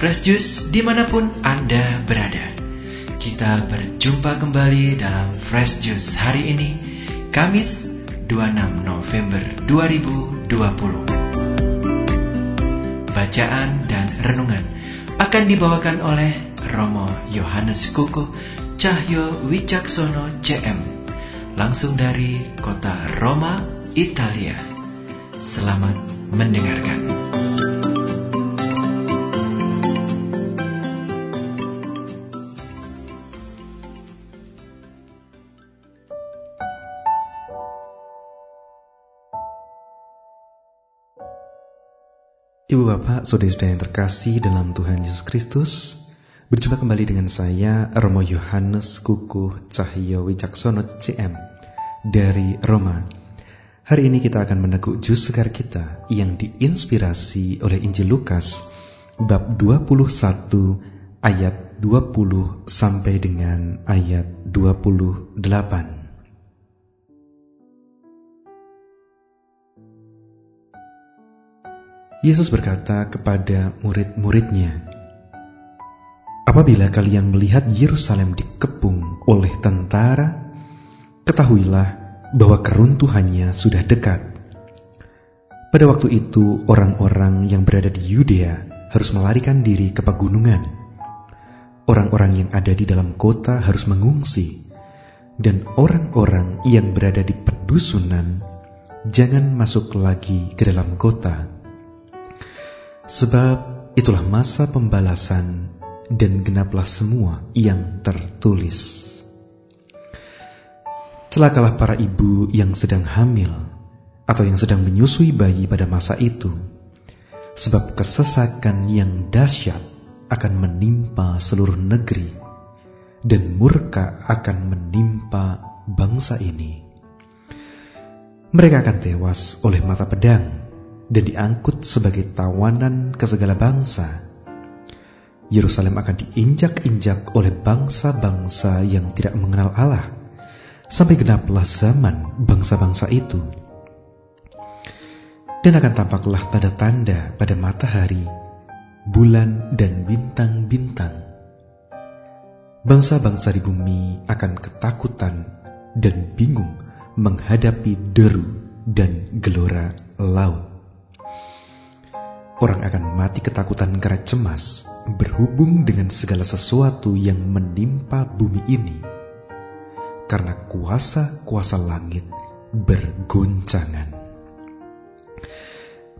Fresh Juice di mana pun Anda berada. Kita berjumpa kembali dalam Fresh Juice hari ini, Kamis 26 November 2020. Bacaan dan renungan akan dibawakan oleh Romo Yohanes Koko Cahyo Wicaksono CM langsung dari kota Roma, Italia. Selamat mendengarkan. Ibu Bapak, saudara-saudara yang terkasih dalam Tuhan Yesus Kristus, berjumpa kembali dengan saya, Romo Yohanes Kuku Cahyo Wicaksono CM dari Roma. Hari ini kita akan meneguk jus segar kita yang diinspirasi oleh Injil Lukas bab 21 ayat 20 sampai dengan ayat 28. Yesus berkata kepada murid-muridnya, "Apabila kalian melihat Yerusalem dikepung oleh tentara, ketahuilah bahwa keruntuhannya sudah dekat." Pada waktu itu, orang-orang yang berada di Yudea harus melarikan diri ke pegunungan. Orang-orang yang ada di dalam kota harus mengungsi, dan orang-orang yang berada di pedusunan jangan masuk lagi ke dalam kota Sebab itulah masa pembalasan dan genaplah semua yang tertulis. Celakalah para ibu yang sedang hamil atau yang sedang menyusui bayi pada masa itu, sebab kesesakan yang dahsyat akan menimpa seluruh negeri dan murka akan menimpa bangsa ini. Mereka akan tewas oleh mata pedang dan diangkut sebagai tawanan ke segala bangsa. Yerusalem akan diinjak-injak oleh bangsa-bangsa yang tidak mengenal Allah, sampai genaplah zaman bangsa-bangsa itu. Dan akan tampaklah tanda-tanda pada matahari, bulan, dan bintang-bintang. Bangsa-bangsa di bumi akan ketakutan dan bingung menghadapi deru dan gelora laut. Orang akan mati ketakutan karena cemas berhubung dengan segala sesuatu yang menimpa bumi ini. Karena kuasa-kuasa langit bergoncangan.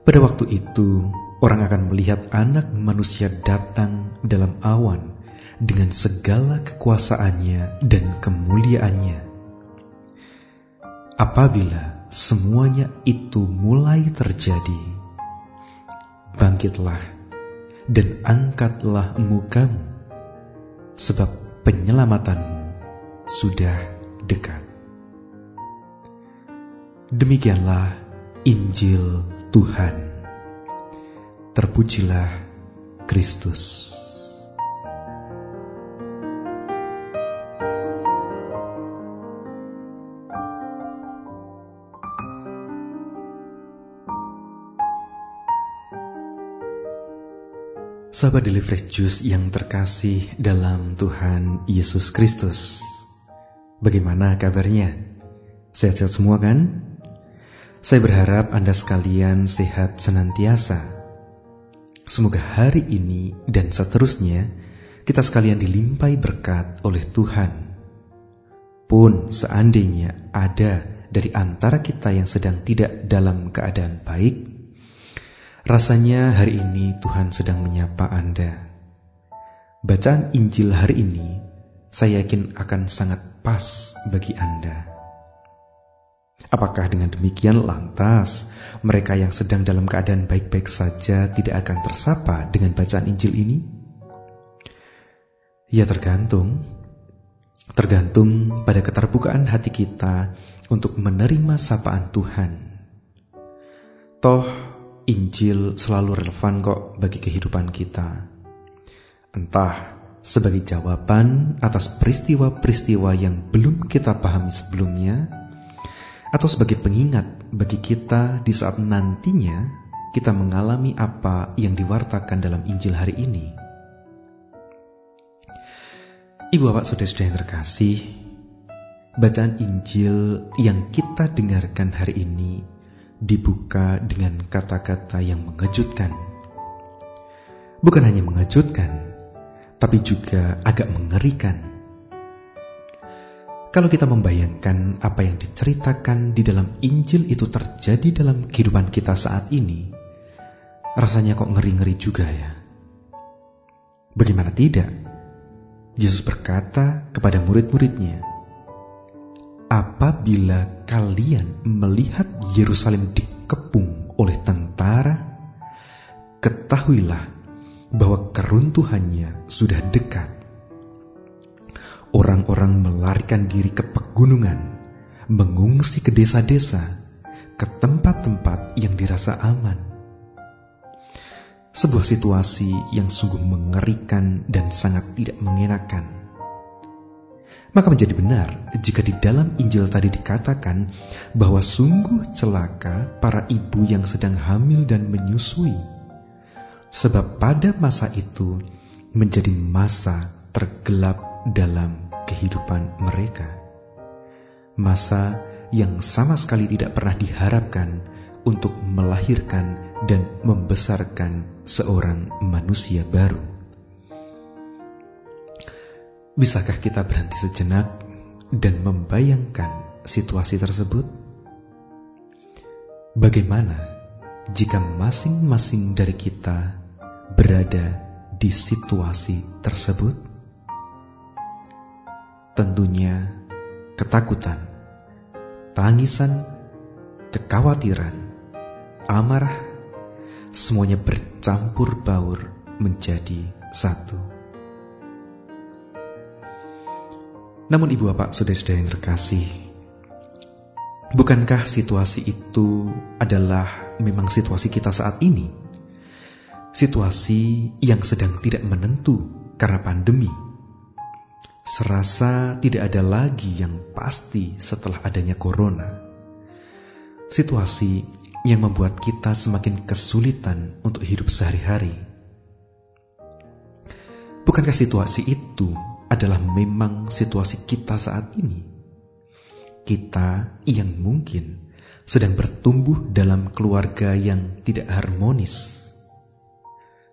Pada waktu itu, orang akan melihat anak manusia datang dalam awan dengan segala kekuasaannya dan kemuliaannya. Apabila semuanya itu mulai terjadi, bangkitlah dan angkatlah mukamu, sebab penyelamatanmu sudah dekat. Demikianlah Injil Tuhan. Terpujilah Kristus. Sahabat Fresh Juice yang terkasih dalam Tuhan Yesus Kristus. Bagaimana kabarnya? Sehat-sehat semua kan? Saya berharap Anda sekalian sehat senantiasa. Semoga hari ini dan seterusnya kita sekalian dilimpai berkat oleh Tuhan. Pun seandainya ada dari antara kita yang sedang tidak dalam keadaan baik, Rasanya hari ini Tuhan sedang menyapa Anda. Bacaan Injil hari ini saya yakin akan sangat pas bagi Anda. Apakah dengan demikian lantas mereka yang sedang dalam keadaan baik-baik saja tidak akan tersapa dengan bacaan Injil ini? Ya tergantung. Tergantung pada keterbukaan hati kita untuk menerima sapaan Tuhan. Toh Injil selalu relevan kok bagi kehidupan kita. Entah sebagai jawaban atas peristiwa-peristiwa yang belum kita pahami sebelumnya, atau sebagai pengingat bagi kita di saat nantinya kita mengalami apa yang diwartakan dalam Injil hari ini. Ibu bapak saudara-saudara yang terkasih, bacaan Injil yang kita dengarkan hari ini dibuka dengan kata-kata yang mengejutkan. Bukan hanya mengejutkan, tapi juga agak mengerikan. Kalau kita membayangkan apa yang diceritakan di dalam Injil itu terjadi dalam kehidupan kita saat ini, rasanya kok ngeri-ngeri juga ya. Bagaimana tidak? Yesus berkata kepada murid-muridnya, "Apabila kalian melihat Yerusalem dikepung oleh tentara, ketahuilah bahwa keruntuhannya sudah dekat. Orang-orang melarikan diri ke pegunungan, mengungsi ke desa-desa, ke tempat-tempat yang dirasa aman sebuah situasi yang sungguh mengerikan dan sangat tidak mengenakan. Maka menjadi benar jika di dalam Injil tadi dikatakan bahwa sungguh celaka para ibu yang sedang hamil dan menyusui. Sebab pada masa itu menjadi masa tergelap dalam kehidupan mereka. Masa yang sama sekali tidak pernah diharapkan untuk melahirkan dan membesarkan seorang manusia baru. Bisakah kita berhenti sejenak dan membayangkan situasi tersebut? Bagaimana jika masing-masing dari kita berada di situasi tersebut? Tentunya ketakutan, tangisan, kekhawatiran, amarah, semuanya bercampur baur menjadi satu. Namun ibu bapak saudara-saudara yang terkasih, bukankah situasi itu adalah memang situasi kita saat ini? Situasi yang sedang tidak menentu karena pandemi. Serasa tidak ada lagi yang pasti setelah adanya corona. Situasi yang membuat kita semakin kesulitan untuk hidup sehari-hari. Bukankah situasi itu adalah memang situasi kita saat ini? Kita yang mungkin sedang bertumbuh dalam keluarga yang tidak harmonis.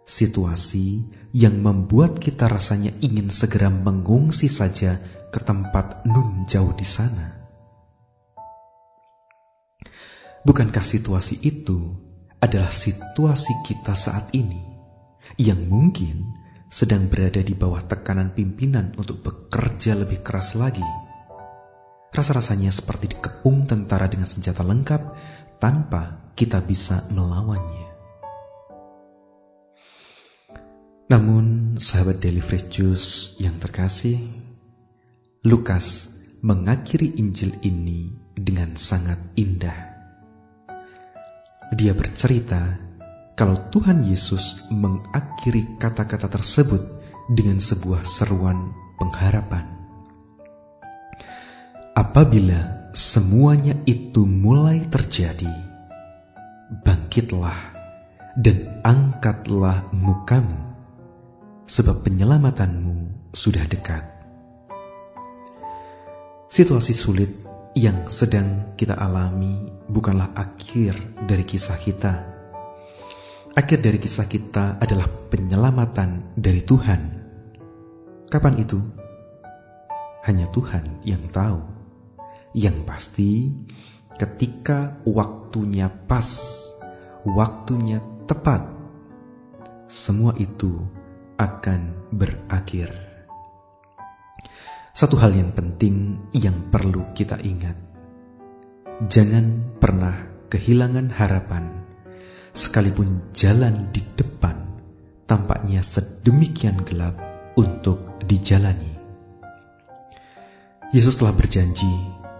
Situasi yang membuat kita rasanya ingin segera mengungsi saja ke tempat nun jauh di sana Bukankah situasi itu adalah situasi kita saat ini yang mungkin sedang berada di bawah tekanan pimpinan untuk bekerja lebih keras lagi? Rasa-rasanya seperti dikepung tentara dengan senjata lengkap tanpa kita bisa melawannya. Namun, sahabat Daily Fresh Juice yang terkasih, Lukas mengakhiri Injil ini dengan sangat indah. Dia bercerita kalau Tuhan Yesus mengakhiri kata-kata tersebut dengan sebuah seruan pengharapan. Apabila semuanya itu mulai terjadi, bangkitlah dan angkatlah mukamu, sebab penyelamatanmu sudah dekat. Situasi sulit yang sedang kita alami bukanlah akhir dari kisah kita. Akhir dari kisah kita adalah penyelamatan dari Tuhan. Kapan itu? Hanya Tuhan yang tahu. Yang pasti, ketika waktunya pas, waktunya tepat, semua itu akan berakhir. Satu hal yang penting yang perlu kita ingat. Jangan pernah kehilangan harapan, sekalipun jalan di depan tampaknya sedemikian gelap untuk dijalani. Yesus telah berjanji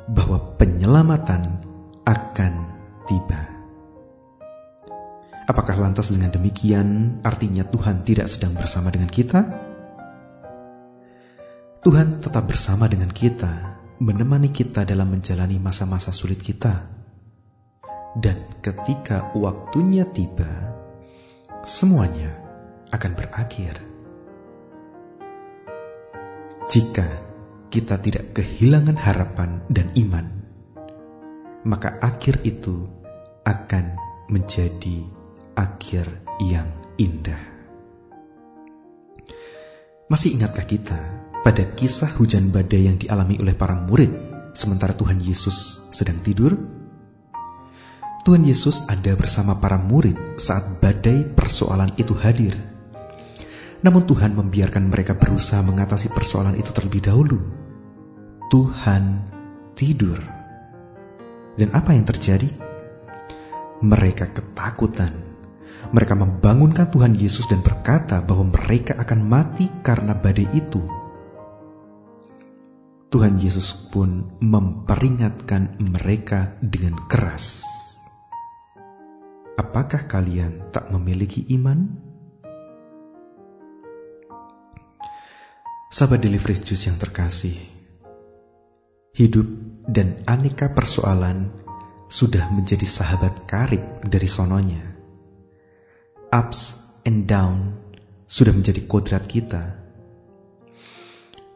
bahwa penyelamatan akan tiba. Apakah lantas dengan demikian artinya Tuhan tidak sedang bersama dengan kita? Tuhan tetap bersama dengan kita, menemani kita dalam menjalani masa-masa sulit kita. Dan ketika waktunya tiba, semuanya akan berakhir. Jika kita tidak kehilangan harapan dan iman, maka akhir itu akan menjadi akhir yang indah. Masih ingatkah kita pada kisah hujan badai yang dialami oleh para murid sementara Tuhan Yesus sedang tidur? Tuhan Yesus ada bersama para murid saat badai persoalan itu hadir. Namun Tuhan membiarkan mereka berusaha mengatasi persoalan itu terlebih dahulu. Tuhan tidur. Dan apa yang terjadi? Mereka ketakutan. Mereka membangunkan Tuhan Yesus dan berkata bahwa mereka akan mati karena badai itu. Tuhan Yesus pun memperingatkan mereka dengan keras apakah kalian tak memiliki iman? Sahabat Delivery Juice yang terkasih, hidup dan aneka persoalan sudah menjadi sahabat karib dari sononya. Ups and down sudah menjadi kodrat kita.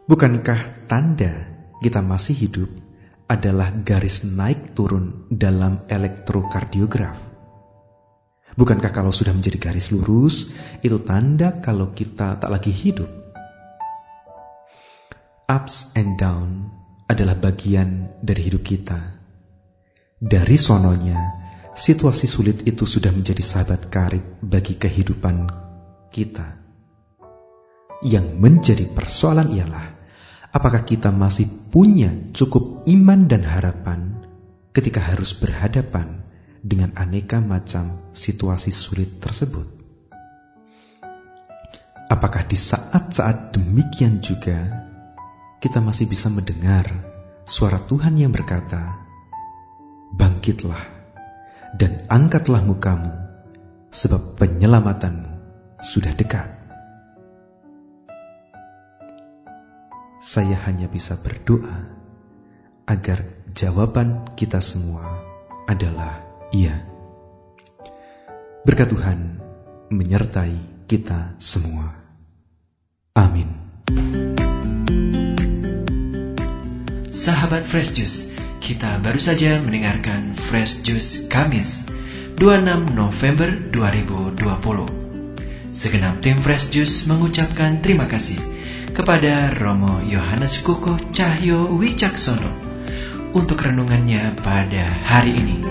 Bukankah tanda kita masih hidup adalah garis naik turun dalam elektrokardiograf? Bukankah kalau sudah menjadi garis lurus, itu tanda kalau kita tak lagi hidup? Ups and down adalah bagian dari hidup kita. Dari sononya, situasi sulit itu sudah menjadi sahabat karib bagi kehidupan kita. Yang menjadi persoalan ialah, apakah kita masih punya cukup iman dan harapan ketika harus berhadapan dengan aneka macam situasi sulit tersebut. Apakah di saat-saat demikian juga kita masih bisa mendengar suara Tuhan yang berkata, "Bangkitlah dan angkatlah mukamu, sebab penyelamatanmu sudah dekat." Saya hanya bisa berdoa agar jawaban kita semua adalah Iya. Berkat Tuhan menyertai kita semua. Amin. Sahabat Fresh Juice, kita baru saja mendengarkan Fresh Juice Kamis 26 November 2020. Segenap tim Fresh Juice mengucapkan terima kasih kepada Romo Yohanes Kuko Cahyo Wicaksono untuk renungannya pada hari ini.